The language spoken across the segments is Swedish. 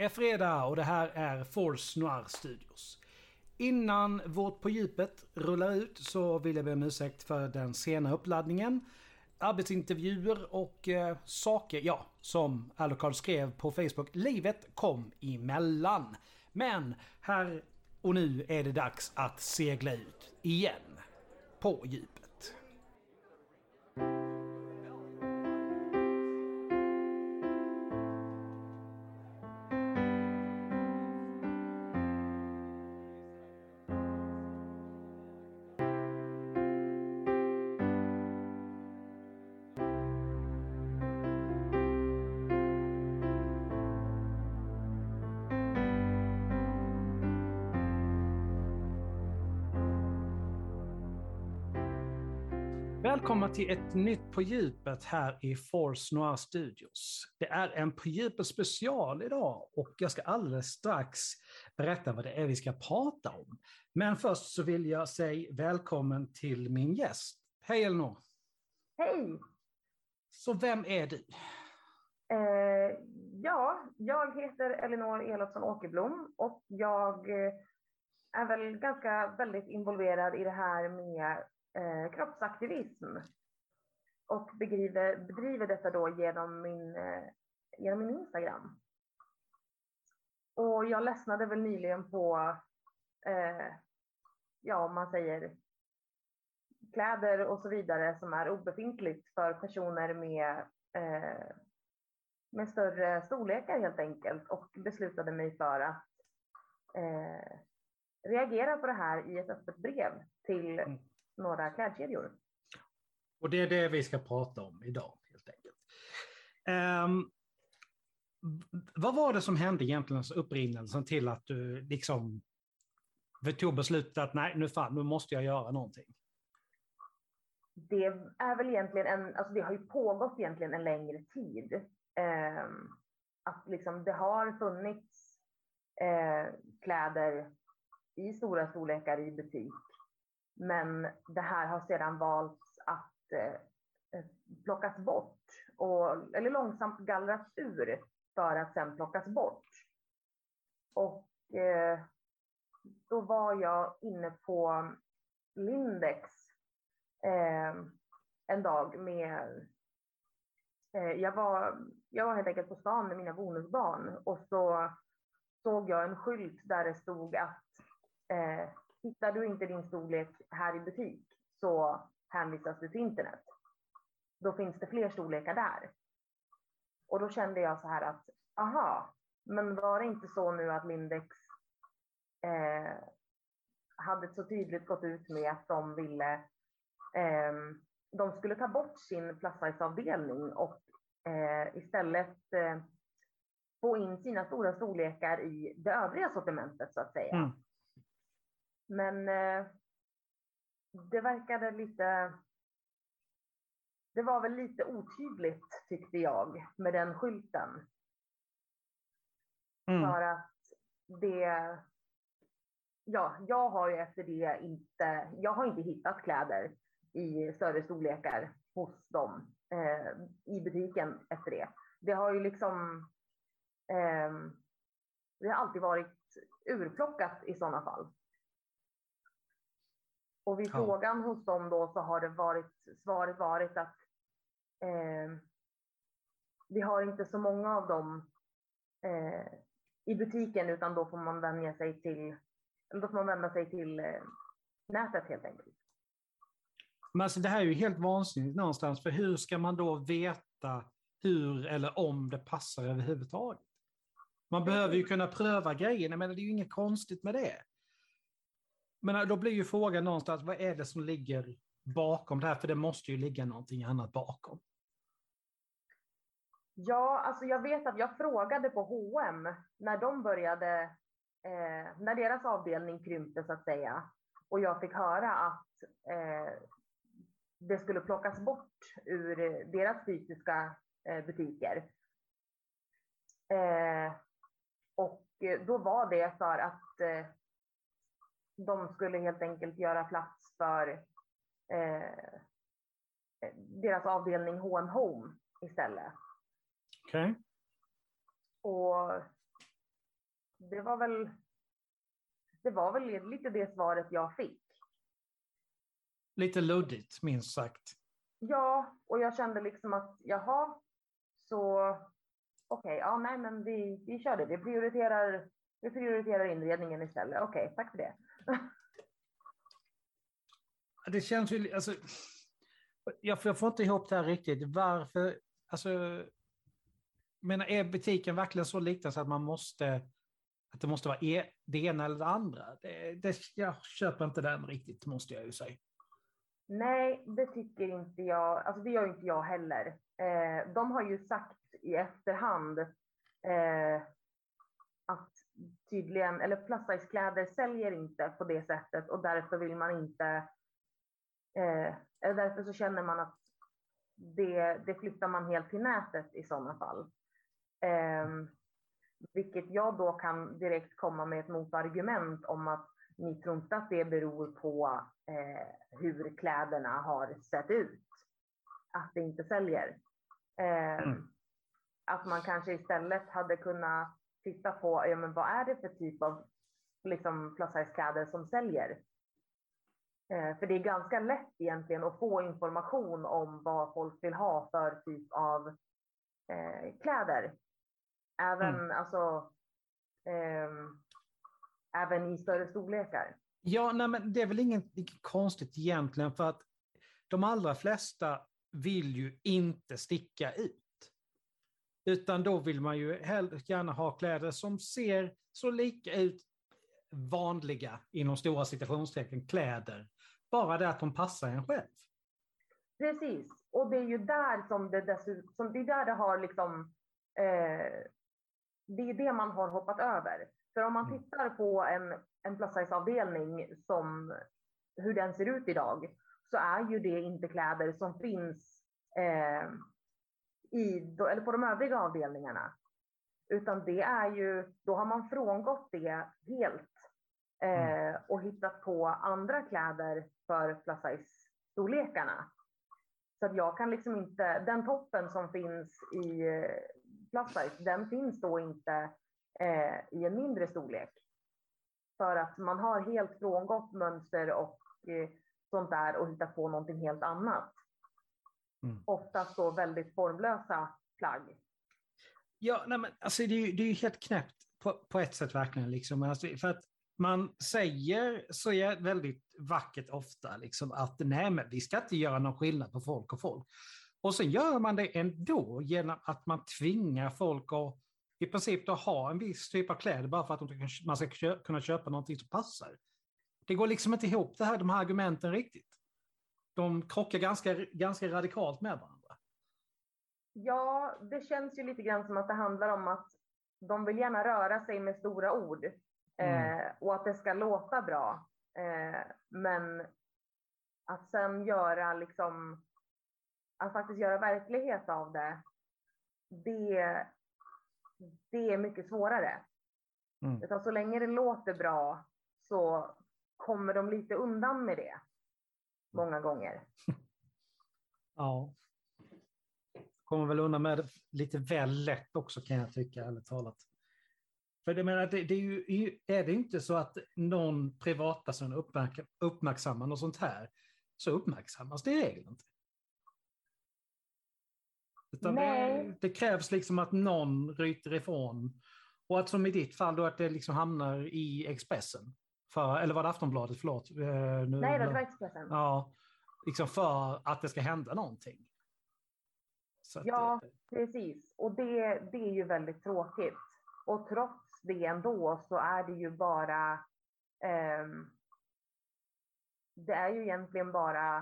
Det är fredag och det här är Force Noir Studios. Innan vårt På djupet rullar ut så vill jag be om ursäkt för den sena uppladdningen. Arbetsintervjuer och eh, saker, ja, som Alucard skrev på Facebook. Livet kom emellan. Men här och nu är det dags att segla ut igen. På djupet. Välkomna till ett nytt På djupet här i Force Noir Studios. Det är en På djupet special idag och jag ska alldeles strax berätta vad det är vi ska prata om. Men först så vill jag säga välkommen till min gäst. Hej Elinor! Hej! Så vem är du? Eh, ja, jag heter Elinor Elofsson Åkerblom och jag eh, är väl ganska väldigt involverad i det här med eh, kroppsaktivism och bedriver, bedriver detta då genom min, eh, genom min Instagram. Och jag ledsnade väl nyligen på, eh, ja om man säger kläder och så vidare som är obefintligt för personer med, eh, med större storlekar helt enkelt och beslutade mig för att eh, reagera på det här i ett öppet brev till Mm några klädkedjor. Och det är det vi ska prata om idag helt enkelt. V- vad var det som hände egentligen, alltså upprinnelsen till att du liksom tog beslutet att nej, nu fan, nu måste jag göra någonting. Det är väl egentligen en, alltså det har ju pågått egentligen en längre tid. Eh, att liksom det har funnits eh, kläder i stora storlekar i butik. Men det här har sedan valts att eh, eh plockas bort och, eller långsamt gallras ur för att sen plockas bort. Och eh, då var jag inne på Lindex eh, en dag med eh, jag, var, jag var helt enkelt på stan med mina bonusbarn och så såg jag en skylt där det stod att eh, hittar du inte din storlek här i butik så hänvisas du till internet. Då finns det fler storlekar där. Och då kände jag så här att, aha, men var det inte så nu att Lindex eh, hade så tydligt gått ut med att de ville, eh, de skulle ta bort sin plus size-avdelning och eh, istället eh, få in sina stora storlekar i det övriga sortimentet så att säga. Mm. Men eh, det verkade lite... Det var väl lite otydligt tyckte jag med den skylten. Mm. För att det... Ja, jag har ju efter det inte... Jag har inte hittat kläder i större storlekar hos dem eh, i butiken efter det. Det har ju liksom... Eh, det har alltid varit urplockat i sådana fall. Och vid Ja. frågan hos dem då så har det varit, svaret varit att eh, vi har inte så många av dem eh, i butiken utan då får man vänja sig till, då får man vända sig till eh, nätet helt enkelt. Men alltså det här är ju helt vansinnigt någonstans, för hur ska man då veta hur eller om det passar överhuvudtaget? Man behöver ju kunna pröva grejerna, men det är ju inget konstigt med det. Men äh, då blir ju frågan någonstans, vad är det som ligger bakom det här? För det måste ju ligga någonting annat bakom. Ja, alltså jag vet att jag frågade på H&M när de började, eh, när deras avdelning krympte så att säga. Och jag fick höra att eh, det skulle plockas bort ur deras fysiska eh, butiker. Eh, och då var det för att eh, de skulle helt enkelt göra plats för eh, deras avdelning H&M Home istället. Okej? Och det var väl. Det var väl lite det svaret jag fick. Lite luddigt, minst sagt. Ja, och jag kände liksom att jaha, så okej, okay, ja, nej, men vi, vi kör det. Vi prioriterar, vi prioriterar inredningen istället. Okej, okay, tack för det det känns ju, alltså, jag, jag får inte ihop det här riktigt. Varför, alltså, menar, är butiken verkligen så liten så att man måste, att det måste vara e, det ena eller det andra? Det, det, jag köper inte den riktigt, måste jag ju säga. Nej, det tycker inte jag. Alltså det gör inte jag heller. Eh, de har ju sagt i efterhand eh, tydligen, eller plus size-kläder säljer inte på det sättet och därför vill man inte, eh, eller därför så känner man att det, det flyttar man helt till nätet i sådana fall. Eh, vilket jag då kan direkt komma med ett motargument om att ni tror inte att det beror på eh, hur kläderna har sett ut, att det inte säljer. Eh, mm. Att man kanske istället hade kunnat titta på ja, men vad är det för typ av liksom, plus size-kläder som säljer. Eh, för det är ganska lätt egentligen att få information om vad folk vill ha för typ av eh, kläder. Även, mm. alltså, eh, även i större storlekar. Ja, nej, men det är väl inget, konstigt egentligen för att de allra flesta vill ju inte sticka ut. Utan då vill man ju gärna ha kläder som ser så lika ut, vanliga, inom stora citationstecken, kläder. Bara det att de passar en själv. Precis, och det är ju där som det dessutom, det är där det har liksom, eh, det är det man har hoppat över. För om man mm. tittar på en, en plus size-avdelning som hur den ser ut idag, så är ju det inte kläder som finns eh, i, eller på de övriga avdelningarna. Utan det är ju, då har man frångått det helt eh, mm. och hittat på andra kläder för plus size-storlekarna. Så att jag kan liksom inte, den toppen som finns i eh, plus size, den finns då inte eh, i en mindre storlek. För att man har helt frångått mönster och eh, sånt där och hittat på någonting helt annat. Mm. Oftast då väldigt formlösa plagg. Ja, nej men, alltså det är ju det är helt knäppt på, på ett sätt verkligen. Liksom. Alltså, för att man säger så är väldigt vackert ofta liksom, att nej, men vi ska inte göra någon skillnad på folk och folk. Och så gör man det ändå genom att man tvingar folk att i princip då ha en viss typ av kläder bara för att man ska kunna köpa någonting som passar. Det går liksom inte ihop det här, de här argumenten riktigt. De krockar ganska, ganska radikalt med varandra. Ja, det känns ju lite grann som att det handlar om att de vill gärna röra sig med stora ord mm. eh, och att det ska låta bra. Eh, men att sen göra liksom, att faktiskt göra verklighet av det, det det är mycket svårare. Mm. Utan så länge det låter bra så kommer de lite undan med det. Många gånger. ja. Kommer väl undan med det lite väl lätt också kan jag tycka, ärligt talat. För det, menar, det, det är, ju, är det inte så att någon privatperson uppmärk, uppmärksammar något sånt här, så uppmärksammas det i regel inte. Det, det, krävs liksom att någon ryter ifrån. Och att som i ditt fall då att det liksom hamnar i Expressen. För, eller var det Aftonbladet? Förlåt. Eh, nu, Nej, det var Expressen. Ja, liksom för att det ska hända någonting. Så ja, det, precis. Och det, det är ju väldigt tråkigt. Och trots det ändå så är det ju bara eh, det är ju egentligen bara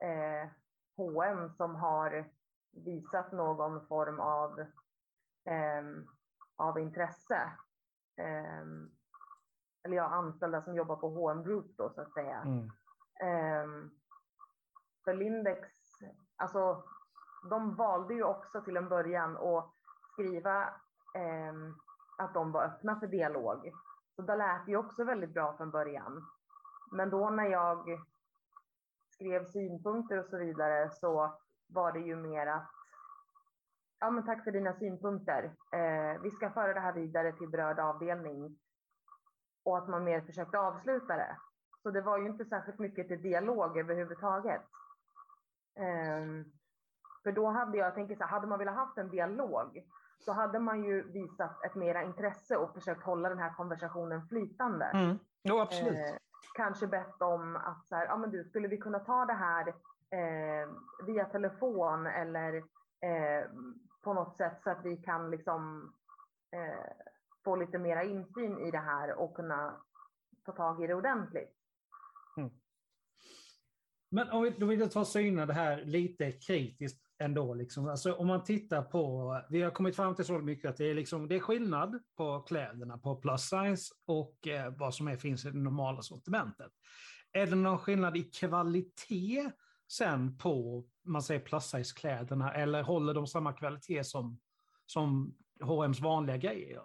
eh, H&M som har visat någon form av, eh, av intresse. Eh, eller ja, anställda som jobbar på H&M Group då så att säga. Mm. Eh, för Lindex, alltså de valde ju också till en början att skriva eh, att de var öppna för dialog. Så det lät ju också väldigt bra från början. Men då när jag skrev synpunkter och så vidare så var det ju mer att ja, men tack för dina synpunkter. Eh, vi ska föra det här vidare till berörd avdelning och att man mer försökte avsluta det. Så det var ju inte särskilt mycket till dialog överhuvudtaget. Eh, för då hade jag, jag tänker så här, hade man velat haft en dialog så hade man ju visat ett mera intresse och försökt hålla den här konversationen flytande. Mm. Jo, absolut. Eh, kanske bett om att så här, ja men du, skulle vi kunna ta det här eh, via telefon eller eh, på något sätt så att vi kan liksom eh, få lite mera insyn i det här och kunna ta tag i det ordentligt. Mm. Men om vi, då vill jag ta syna det här lite kritiskt ändå. Liksom. Alltså, om man tittar på, vi har kommit fram till så mycket att det är, liksom, det är skillnad på kläderna på plus size och eh, vad som är, finns i det normala sortimentet. Är det någon skillnad i kvalitet sen på man säger plus size-kläderna eller håller de samma kvalitet som, som H&M's vanliga grejer?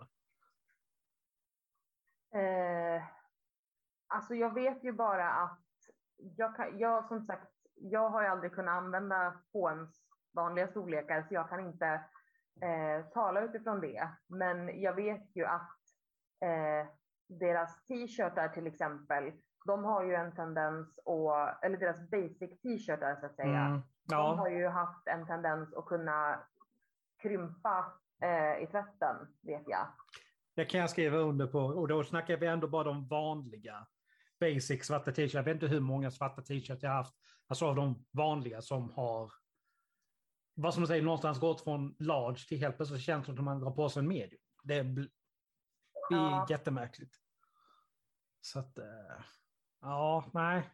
Eh, alltså jag vet ju bara att jag, kan, jag som sagt, jag har ju aldrig kunnat använda H&M's vanliga storlekar så jag kan inte eh, tala utifrån det. Men jag vet ju att eh, deras t-shirtar till exempel, de har ju en tendens att, eller deras basic t-shirtar så att säga, mm, ja. de har ju haft en tendens att kunna krympa eh, i tvätten, vet jag. Det kan jag skriva under på, och då snackar vi ändå bara om vanliga basic svarta t-shirts. Jag vet inte hur många svarta t-shirts jag har haft, alltså av de vanliga som har vad som man säger, någonstans gått från large till helt plötsligt känns det som att man drar på sig en medium. Det blir ja. jättemärkligt. Så att, eh, ja, nej.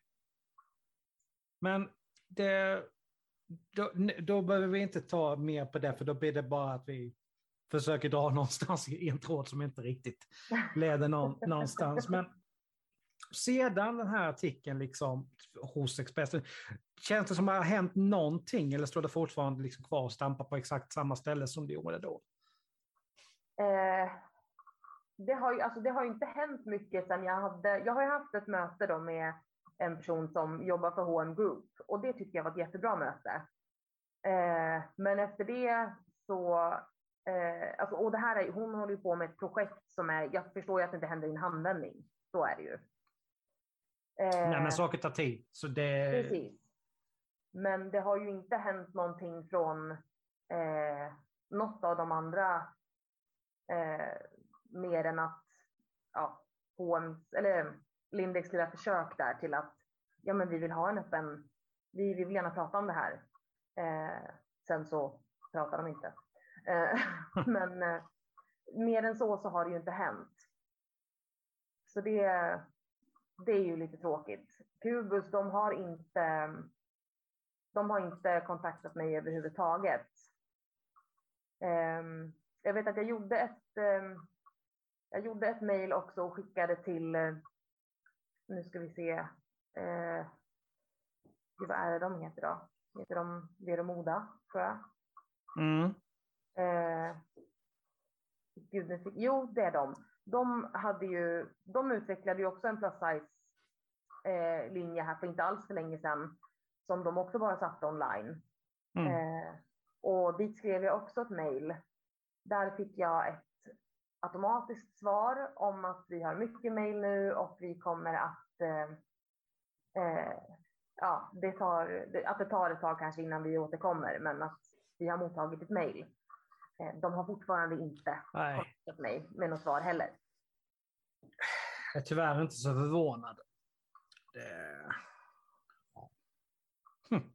Men det, då, då behöver vi inte ta mer på det, för då blir det bara att vi försöker dra någonstans i en tråd som inte riktigt leder någon, någonstans. Men sedan den här artikeln liksom hos Expressen, känns det som att det har hänt någonting eller står det fortfarande liksom kvar och stampar på exakt samma ställe som det gjorde då? Eh, det, har ju, alltså det har inte hänt mycket sen jag hade, jag har haft ett möte då med en person som jobbar för H&M Group och det tyckte jag var ett jättebra möte. Eh, men efter det så Eh, alltså, och det här är, hon håller ju på med ett projekt som är, jag förstår ju att det inte händer i en handvändning. Så är det ju. Eh, Nej, men saker tar tid. Så det... Precis. Men det har ju inte hänt någonting från eh, något av de andra eh, mer än att ja, H&M, eller Lindex lilla försök där till att ja, men vi vill ha en öppen, vi, vi vill gärna prata om det här. Eh, sen så pratar de inte. Eh, men eh, mer än så så har det ju inte hänt. Så det, det är ju lite tråkigt. Kubus, de har inte, de har inte kontaktat mig överhuvudtaget. Ehm, jag vet att jag gjorde ett, ehm, jag gjorde ett mejl också och skickade till, nu ska vi se, eh, vad är det de heter då? Heter de Vero Moda, tror jag. Mm. Eh, gud, jo, det är de. De, hade ju, de utvecklade ju också en plus size eh, här för inte alls för länge sedan som de också bara satte online. Mm. Eh, och dit skrev jag också ett mejl. Där fick jag ett automatiskt svar om att vi har mycket mejl nu och vi kommer att eh, eh, ja, det tar, att det tar ett tag kanske innan vi återkommer, men att vi har mottagit ett mejl. Eh, de har fortfarande inte kontaktat mig med något svar heller. Jag är tyvärr inte så förvånad. Det... Hm.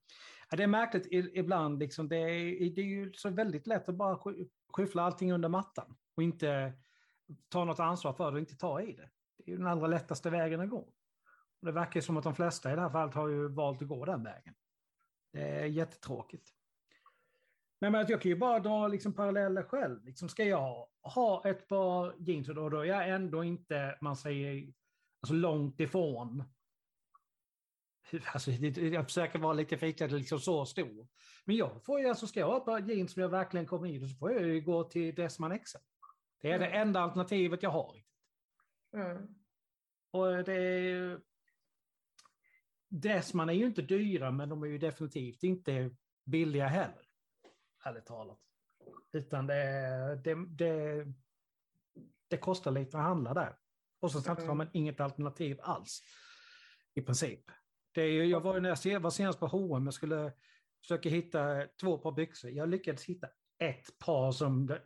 det är märkligt ibland. Liksom, det, är, det är ju så väldigt lätt att bara skyffla allting under mattan och inte ta något ansvar för det och inte ta i det. Det är den allra lättaste vägen att gå. Och det verkar som att de flesta i det här fallet har ju valt att gå den vägen. Det är jättetråkigt. Men jag kan ju bara dra liksom paralleller själv. Liksom ska jag ha ett par jeans och då, är jag ändå inte, man säger, alltså långt ifrån. Alltså, jag försöker vara lite fikad, liksom så stor. Men jag får ju, alltså ska jag ha ett par jeans som jag verkligen kommer i, så får jag ju gå till Dressman XL. Det är mm. det enda alternativet jag har. Mm. Och det är... Dressman är ju inte dyra, men de är ju definitivt inte billiga heller ärligt talat. Utan det, det, det, det kostar lite att handla där. Och så samtidigt har Mm. man inget alternativ alls. I princip. Det är ju, jag var ju när jag var senast på H&M jag skulle försöka hitta två par byxor. Jag lyckades hitta ett par som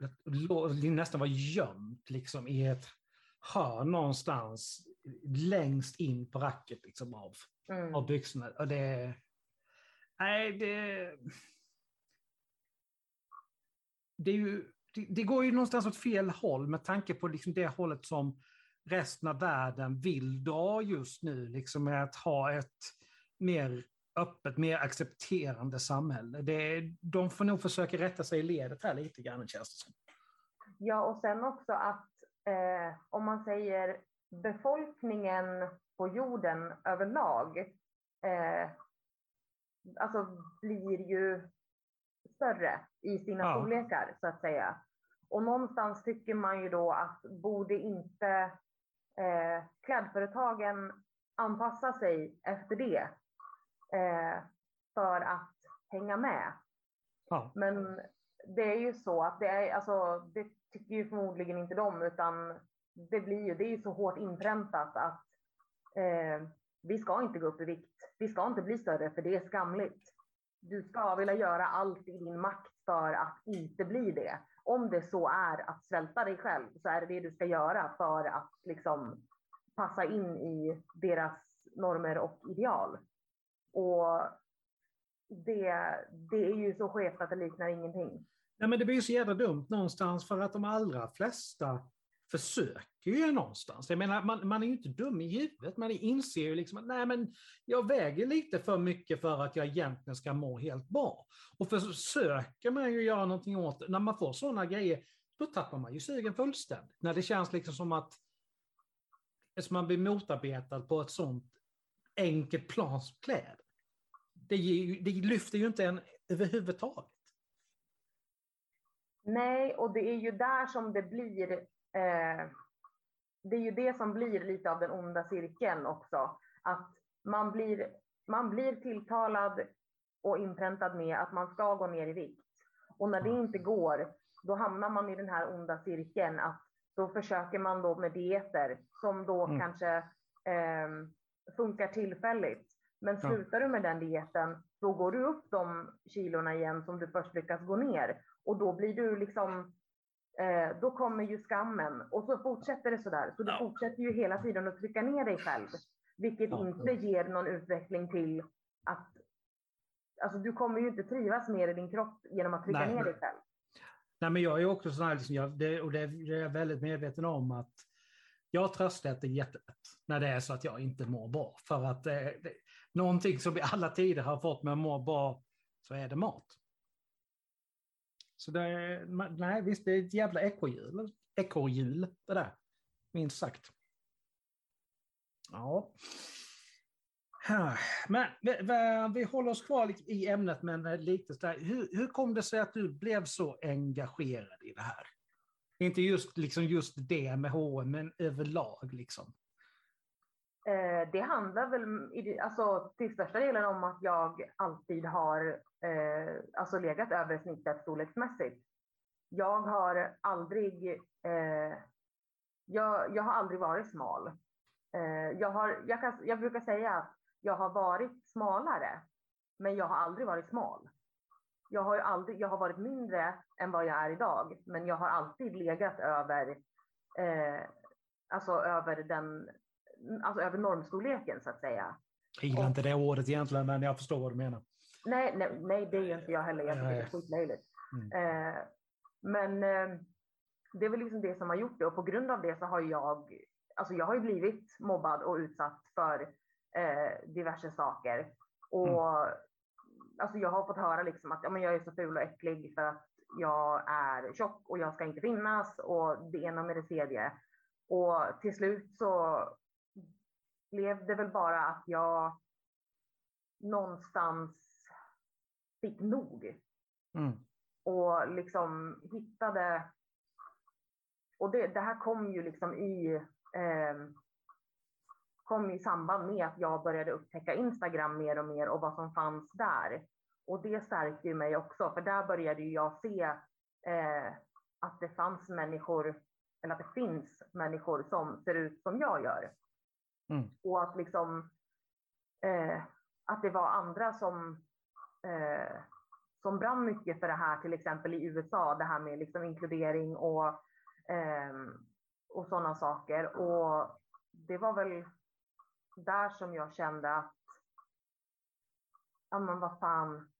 nästan var gömt liksom, i ett hörn någonstans längst in på racket liksom, av, Mm. av byxorna. Och det... Nej, det... Det, är ju, det, det går ju någonstans åt fel håll med tanke på liksom det hållet som resten av världen vill dra just nu, liksom med att ha ett mer öppet, mer accepterande samhälle. Det, de får nog försöka rätta sig i ledet här lite grann, känns det som. Ja, och sen också att eh, om man säger befolkningen på jorden överlag, eh, alltså blir ju större i sina Ja. storlekar så att säga. Och någonstans tycker man ju då att borde inte eh, klädföretagen anpassa sig efter det eh, för att hänga med. Ja. Men det är ju så att det är, alltså, det tycker ju förmodligen inte de, utan det blir ju, det är ju så hårt inpräntat att eh, vi ska inte gå upp i vikt. Vi ska inte bli större för det är skamligt. Du ska vilja göra allt i din makt för att inte bli det. Om det så är att svälta dig själv så är det det du ska göra för att liksom passa in i deras normer och ideal. Och det, det är ju så skevt att det liknar ingenting. Nej, men det blir ju så jävla dumt någonstans för att de allra flesta försöker ju någonstans. Jag menar, man, man är ju inte dum i huvudet, man inser ju liksom att nej, men jag väger lite för mycket för att jag egentligen ska må helt bra. Och försöker man ju göra någonting åt det, när man får sådana grejer, då tappar man ju sugen fullständigt. När det känns liksom som att eftersom man blir motarbetad på ett sånt enkelt plan som kläder. Det, ju- det lyfter ju inte en överhuvudtaget. Nej, och det är ju där som det blir, eh, det är ju det som blir lite av den onda cirkeln också. Att man blir, man blir tilltalad och inpräntad med att man ska gå ner i vikt. Och när det inte går, då hamnar man i den här onda cirkeln att då försöker man då med dieter som då Mm. kanske eh, funkar tillfälligt. Men slutar du med den dieten, då går du upp de kilorna igen som du först lyckas gå ner. Och då blir du liksom, eh, då kommer ju skammen. Och så fortsätter det sådär. Så du Ja. fortsätter ju hela tiden att trycka ner dig själv. Vilket Ja. inte ger någon utveckling till att, alltså du kommer ju inte trivas mer i din kropp genom att trycka Nej. ner dig själv. Nej, men jag är också sån här, liksom, jag, det, och det, är jag väldigt medveten om att jag tröstäter jättelätt när det är så att jag inte mår bra. För att eh, det, någonting som i alla tider har fått mig att må bra, så är det mat. Så det, är- nej visst, det är ett jävla ekorrhjul, ekorrhjul det där. Minst sagt. Ja. Men vi, vi, håller oss kvar i ämnet, men eh, lite så där. Hur, hur kom det sig att du blev så engagerad i det här? Inte just, liksom just det med H&M, men överlag liksom. Eh, det handlar väl alltså, till största delen om att jag alltid har eh, alltså legat över snittet storleksmässigt. Jag har aldrig, eh, jag, jag har aldrig varit smal. Eh, jag, har, jag, kan, jag brukar säga att jag har varit smalare, men jag har aldrig varit smal. Jag har, aldrig, jag har varit mindre än vad jag är idag, men jag har alltid legat över, eh, alltså över den alltså över normstorleken så att säga. Jag gillar inte det ordet egentligen, men jag förstår vad du menar. Nej, nej, nej det är inte jag heller. Jag tycker det är skitlöjligt. Mm. Eh, men eh, det är väl liksom det som har gjort det och på grund av det så har jag, alltså jag har ju blivit mobbad och utsatt för eh, diverse saker. Och alltså jag har fått höra liksom att ja, men jag är så ful och äcklig för att jag är tjock och jag ska inte finnas och det ena med det tredje. Och till slut så blev det väl bara att jag någonstans fick nog Mm. och liksom hittade. Och det, det här kom ju liksom i eh, kom i samband med att jag började upptäcka Instagram mer och mer och vad som fanns där. Och det stärkte ju mig också, för där började ju jag se eh, att det fanns människor, eller att det finns människor som ser ut som jag gör. Mm. Och att liksom eh, att det var andra som eh, som brann mycket för det här, till exempel i USA, det här med liksom inkludering och, eh, och sådana saker. Och det var väl där som jag kände att, ja men vad fan,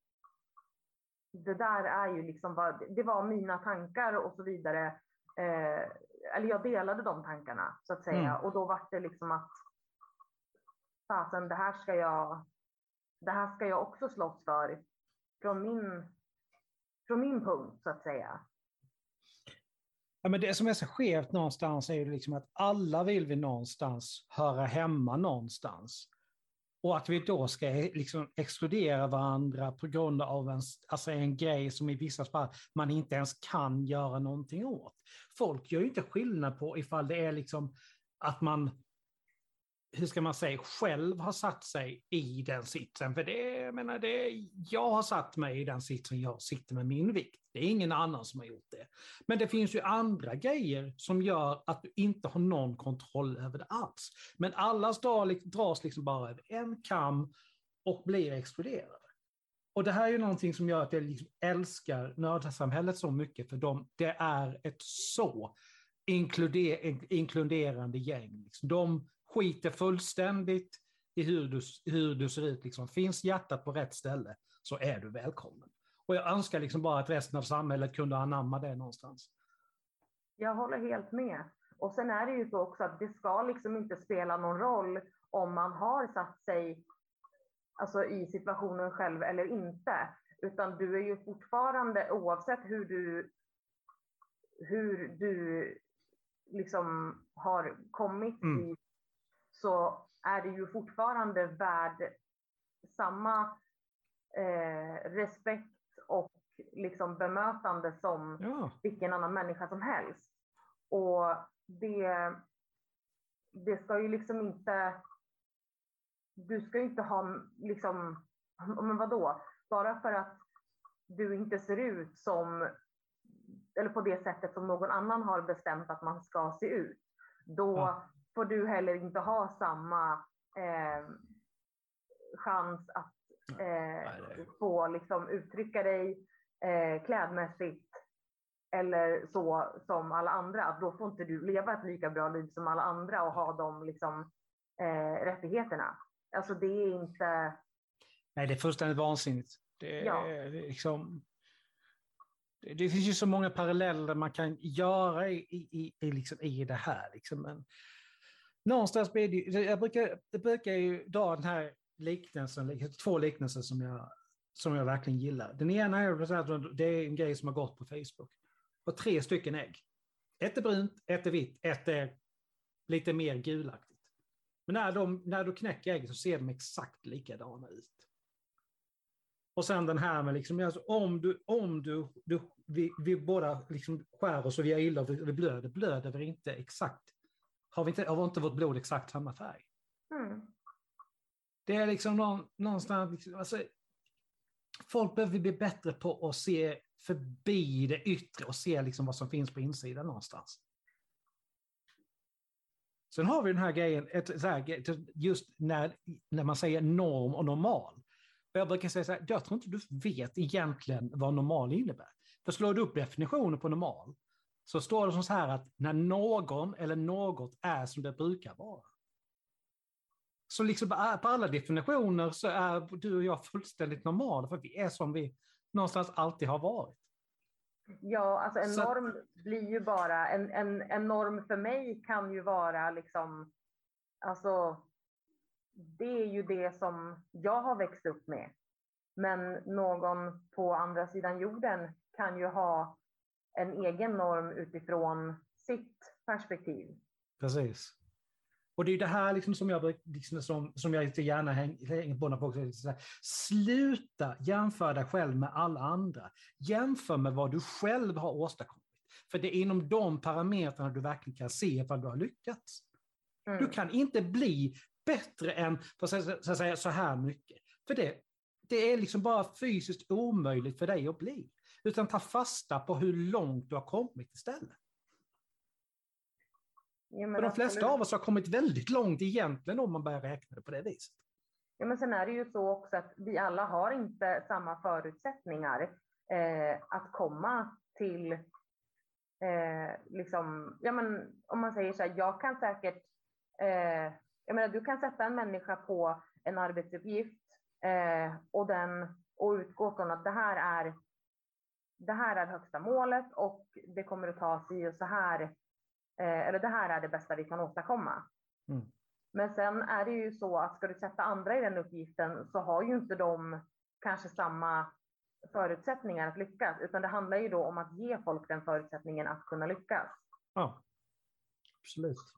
det där är ju liksom vad, det var mina tankar och så vidare. Eh, eller jag delade de tankarna så att säga mm. och då var det liksom att fasen det här ska jag, det här ska jag också slåss för från min, från min punkt så att säga. Ja, men det som är så skevt någonstans är ju liksom att alla vill vi någonstans höra hemma någonstans. Och att vi då ska liksom exkludera varandra på grund av en, alltså en grej som i vissa fall man inte ens kan göra någonting åt. Folk gör ju inte skillnad på ifall det är liksom att man hur ska man säga, själv har satt sig i den sitsen. För det, jag menar, det, jag har satt mig i den sitsen jag sitter med min vikt. Det är ingen annan som har gjort det. Men det finns ju andra grejer som gör att du inte har någon kontroll över det alls. Men alla dras liksom bara över en kam och blir exkluderade. Och det här är ju någonting som gör att jag liksom älskar nördsamhället så mycket, för de, det är ett så inkluder, inkluderande gäng. Liksom, de skiter fullständigt i hur du, hur du ser ut. Liksom. Finns hjärtat på rätt ställe så är du välkommen. Och jag önskar liksom bara att resten av samhället kunde anamma det någonstans. Jag håller helt med. Och sen är det ju så också att det ska liksom inte spela någon roll om man har satt sig alltså, i situationen själv eller inte. Utan du är ju fortfarande, oavsett hur du, hur du liksom har kommit mm. i så är det ju fortfarande värd samma eh, respekt och liksom bemötande som ja. vilken annan människa som helst. Och det, det ska ju liksom inte, du ska ju inte ha liksom, men vadå, bara för att du inte ser ut som, eller på det sättet som någon annan har bestämt att man ska se ut, då ja får du heller inte ha samma eh, chans att eh, få liksom, uttrycka dig eh, klädmässigt eller så som alla andra. Då får inte du leva ett lika bra liv som alla andra och ha de liksom, eh, rättigheterna. Alltså det är inte... Nej, det är fullständigt vansinnigt. Det är, ja. liksom, det, det, finns ju så många paralleller man kan göra i, i, i, liksom, i det här. Liksom. Men någonstans blir det jag brukar, jag brukar ju dra den här liknelsen, två liknelser som jag, som jag verkligen gillar. Den ena är att det är en grej som har gått på Facebook. Och tre stycken ägg. Ett är brunt, ett är vitt, ett är lite mer gulaktigt. Men när, de, när du knäcker ägget så ser de exakt likadana ut. Och sen den här med liksom, alltså, om du, om du, du vi, vi båda liksom skär oss och vi har illa och vi blöder, blöder vi inte exakt har, vi inte, har inte vårt blod exakt samma färg? Mm. Det är liksom någon, någonstans, liksom, alltså, folk behöver bli bättre på att se förbi det yttre och se liksom vad som finns på insidan någonstans. Sen har vi den här grejen, ett, så här, just när, när man säger norm och normal. Och jag brukar säga så här, jag tror inte du vet egentligen vad normal innebär. För slår du upp definitionen på normal så står det som så här att när någon eller något är som det brukar vara. Så liksom på alla definitioner så är du och jag fullständigt normala för vi är som vi någonstans alltid har varit. Ja, alltså en så... norm blir ju bara, en, en, en norm för mig kan ju vara liksom, alltså det är ju det som jag har växt upp med. Men någon på andra sidan jorden kan ju ha en egen norm utifrån sitt perspektiv. Precis. Och det är det här liksom som, jag, liksom som, som jag inte gärna hänger på på. Liksom Sluta jämföra dig själv med alla andra. Jämför med vad du själv har åstadkommit. För det är inom de parametrarna du verkligen kan se vad du har lyckats. Mm. Du kan inte bli bättre än för så, så, säga, så här mycket. För det, det är liksom bara fysiskt omöjligt för dig att bli. Utan ta fasta på hur långt du har kommit istället. Ja, För de flesta absolut. av oss har kommit väldigt långt egentligen om man börjar räkna det på det viset. Ja, men sen är det ju så också att vi alla har inte samma förutsättningar eh, att komma till, eh, liksom, ja men om man säger så här, jag kan säkert, eh, jag menar du kan sätta en människa på en arbetsuppgift eh, och, den, och utgå från att det här är det här är högsta målet och det kommer att ta sig och så här, eh, eller det här är det bästa vi kan åstadkomma. Mm. Men sen är det ju så att ska du sätta andra i den uppgiften så har ju inte de kanske samma förutsättningar att lyckas, utan det handlar ju då om att ge folk den förutsättningen att kunna lyckas. Ja, absolut.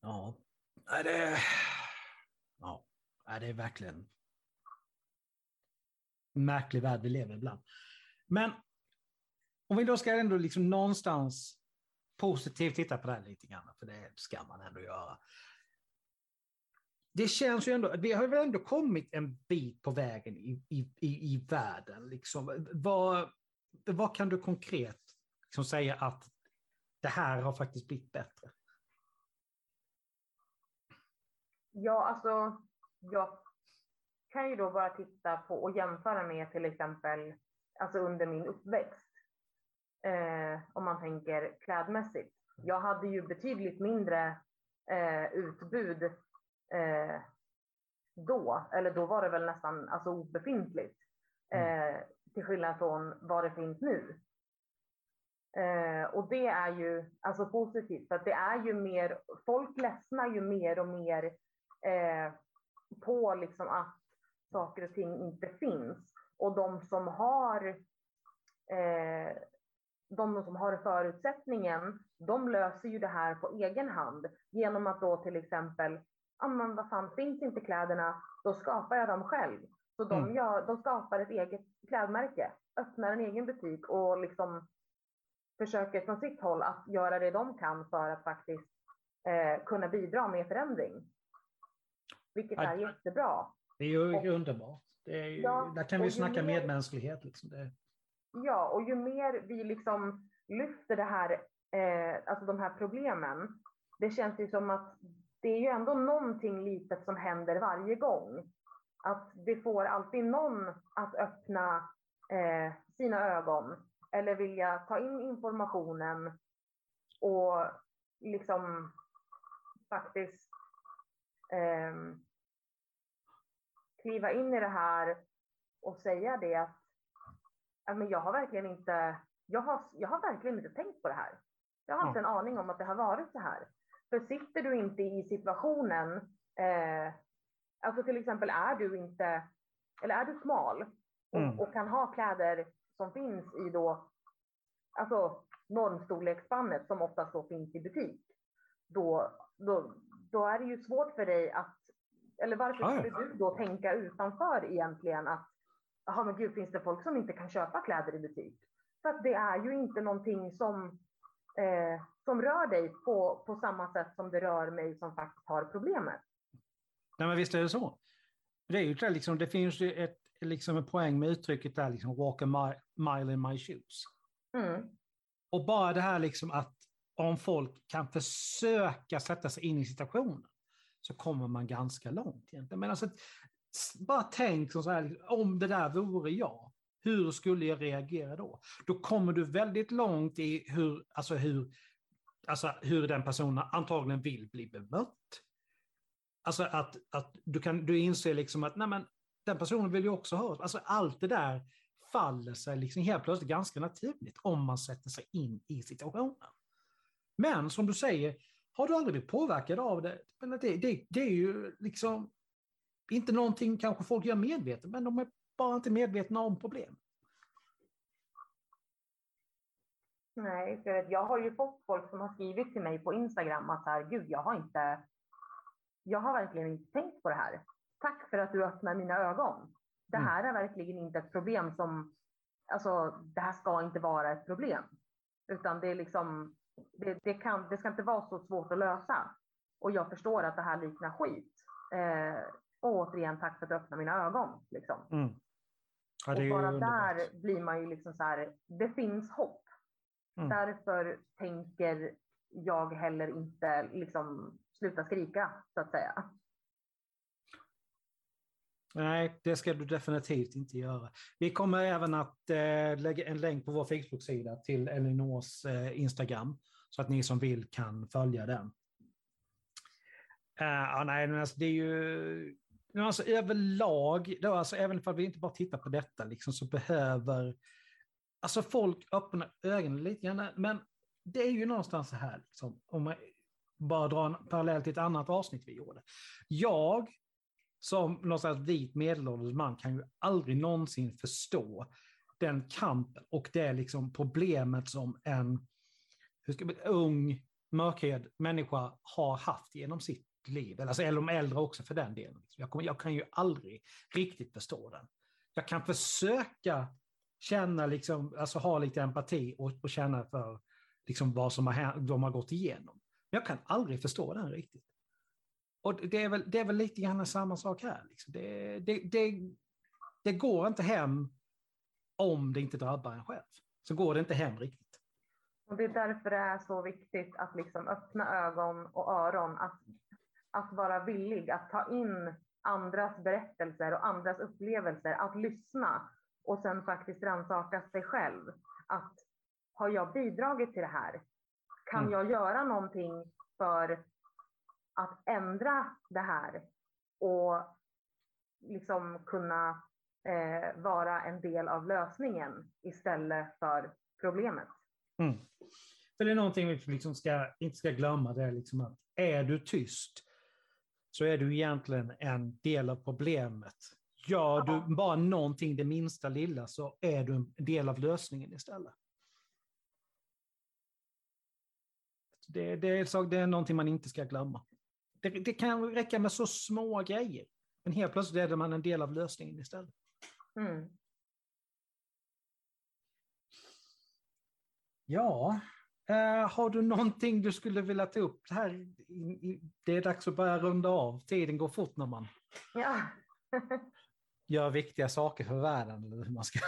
Ja, det är, ja, det är verkligen en märklig värld vi lever ibland. Men om vi då ska ändå liksom någonstans positivt titta på det här lite grann, för det ska man ändå göra. Det känns ju ändå, vi har väl ändå kommit en bit på vägen i, i, i, i världen. Liksom. Vad, vad kan du konkret liksom säga att det här har faktiskt blivit bättre? Ja, alltså jag kan ju då bara titta på och jämföra med till exempel alltså under min uppväxt eh, om man tänker klädmässigt. Jag hade ju betydligt mindre eh, utbud eh, då, eller då var det väl nästan alltså, obefintligt, mm. eh, till skillnad från vad det finns nu. Eh, och det är ju alltså positivt, för det är ju mer, folk ledsnar ju mer och mer eh, på liksom att saker och ting inte finns. Och de som har eh, de som har förutsättningen, de löser ju det här på egen hand genom att då till exempel, ja men vad fan, finns inte kläderna, då skapar jag dem själv. Så de, mm. gör, de skapar ett eget klädmärke, öppnar en egen butik och liksom försöker från sitt håll att göra det de kan för att faktiskt eh, kunna bidra med förändring. Vilket är jättebra. Det är ju och, underbart. Det är ju, ja, där kan vi snacka mer, medmänsklighet. Liksom. Det. Ja, och ju mer vi liksom lyfter det här, eh, alltså de här problemen, det känns ju som att det är ju ändå någonting litet som händer varje gång. Att det får alltid någon att öppna eh, sina ögon eller vilja ta in informationen och liksom faktiskt eh, kliva in i det här och säga det att men jag har verkligen inte, jag har, jag har verkligen inte tänkt på det här. Jag har inte en aning om att det har varit så här. För sitter du inte i situationen, eh, alltså till exempel är du inte, eller är du smal och, mm. och kan ha kläder som finns i då, alltså normstorleksspannet som oftast då finns i butik, då, då, då är det ju svårt för dig att, eller varför skulle du då tänka utanför egentligen att jaha men gud, finns det folk som inte kan köpa kläder i butik? För att det är ju inte någonting som, eh, som rör dig på, på samma sätt som det rör mig som faktiskt har problemet. Nej men visst är det så. Det, är ju det, liksom, det finns ju ett, liksom en poäng med uttrycket där, liksom, walk a mile in my shoes. Mm. Och bara det här liksom att om folk kan försöka sätta sig in i situationen så kommer man ganska långt. Egentligen. Men alltså, bara tänk så här, om det där vore jag, hur skulle jag reagera då? Då kommer du väldigt långt i hur, alltså hur, alltså hur den personen antagligen vill bli bemött. Alltså att, att du, kan, du inser liksom att nej men, den personen vill ju också höra. Alltså allt det där faller sig liksom helt plötsligt ganska naturligt om man sätter sig in i situationen. Men som du säger, har du aldrig blivit påverkad av det, men det, det, det är ju liksom inte någonting kanske folk gör medvetet, men de är bara inte medvetna om problem. Nej, för jag har ju fått folk som har skrivit till mig på Instagram att så här, gud, jag har inte, jag har verkligen inte tänkt på det här. Tack för att du öppnar mina ögon. Det mm. här är verkligen inte ett problem som, alltså det här ska inte vara ett problem. Utan det är liksom, det, det, kan, det ska inte vara så svårt att lösa. Och jag förstår att det här liknar skit. Eh, och återigen, tack för att du öppnade mina ögon. Liksom. Mm. Ja, och bara där blir man ju liksom så här, det finns hopp. Mm. Därför tänker jag heller inte liksom sluta skrika så att säga. Nej, det ska du definitivt inte göra. Vi kommer även att eh, lägga en länk på vår Facebook-sida till Elinors eh, Instagram, så att ni som vill kan följa den. Uh, nej, men alltså, det är ju... Alltså, överlag, då, alltså, även om vi inte bara tittar på detta, liksom, så behöver alltså, folk öppna ögonen lite grann. Men det är ju någonstans så här, liksom, om man bara drar en parallell till ett annat avsnitt vi gjorde. Jag som någonstans vit medelålders man kan ju aldrig någonsin förstå den kampen och det liksom problemet som en hur ska man, ung mörkhyad människa har haft genom sitt liv. Alltså, eller de äldre också för den delen. Jag, kommer, jag kan ju aldrig riktigt förstå den. Jag kan försöka känna, liksom, alltså ha lite empati och, och känna för liksom, vad som har, de har gått igenom. Men jag kan aldrig förstå den riktigt. Och det är väl, det är väl lite grann samma sak här. Liksom. Det, det, det, det går inte hem om det inte drabbar en själv. Så går det inte hem riktigt. Och Det är därför det är så viktigt att liksom öppna ögon och öron. Att, att vara villig att ta in andras berättelser och andras upplevelser. Att lyssna och sen faktiskt rannsaka sig själv. Att har jag bidragit till det här? Kan mm. jag göra någonting för att ändra det här och liksom kunna eh, vara en del av lösningen istället för problemet. Mm. För det är någonting vi liksom ska, inte ska glömma, det är liksom att är du tyst så är du egentligen en del av problemet. Gör du bara någonting det minsta lilla så är du en del av lösningen istället. Det, det, är, det är någonting man inte ska glömma. Det, det, kan räcka med så små grejer. Men helt plötsligt är man en del av lösningen istället. Mm. Ja, uh, har du någonting du skulle vilja ta upp? Det, här, det är dags att börja runda av. Tiden går fort när man ja. gör viktiga saker för världen. Eller hur man ska.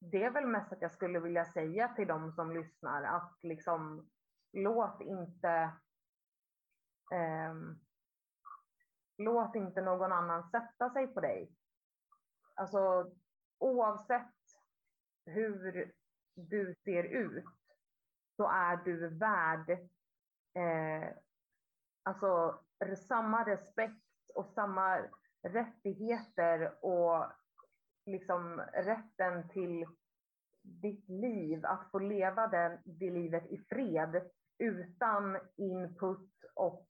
Det är väl mest att jag skulle vilja säga till de som lyssnar att liksom låt inte Ehm, låt inte någon annan sätta sig på dig. Alltså oavsett hur du ser ut så är du värd eh, alltså samma respekt och samma rättigheter och liksom rätten till ditt liv, att få leva den, det livet i fred utan input och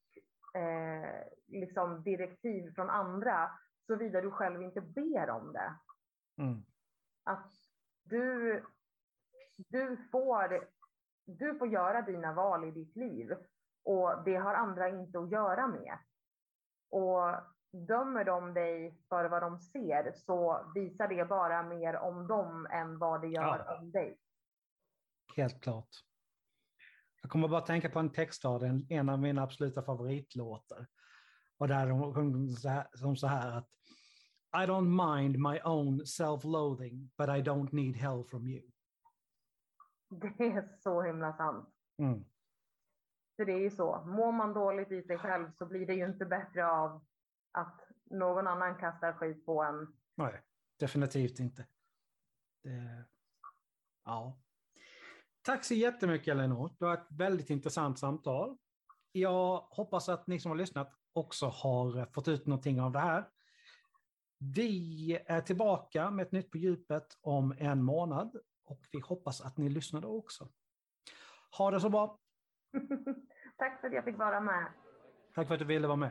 eh, liksom direktiv från andra, såvida du själv inte ber om det. Mm. Att du, du, får, du får göra dina val i ditt liv och det har andra inte att göra med. Och dömer de dig för vad de ser så visar det bara mer om dem än vad det gör ja. om dig. Helt klart. Jag kommer bara tänka på en textrad, en, en av mina absoluta favoritlåtar. Och där de sjöng som så här att I don't mind my own self-loathing, but I don't need hell from you. Det är så himla sant. Mm. För det är ju så, mår man dåligt i sig själv så blir det ju inte bättre av att någon annan kastar skit på en. Nej, definitivt inte. Det... Ja. Tack så jättemycket Elinor. Det var ett väldigt intressant samtal. Jag hoppas att ni som har lyssnat också har fått ut någonting av det här. Vi är tillbaka med ett nytt på djupet om en månad och vi hoppas att ni lyssnar då också. Ha det så bra! Tack för att jag fick vara med. Tack för att du ville vara med.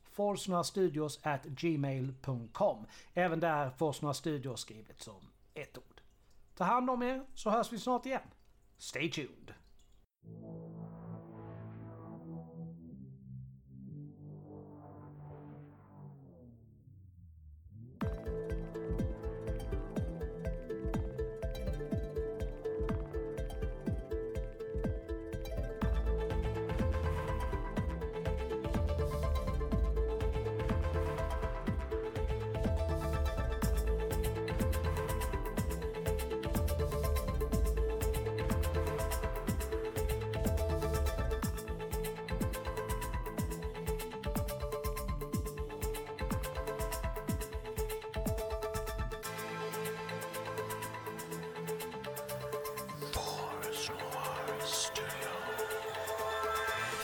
forsnastudios at gmail.com. Även där Forsnora Studios skrivet som ett ord. Ta hand om er så hörs vi snart igen. Stay tuned!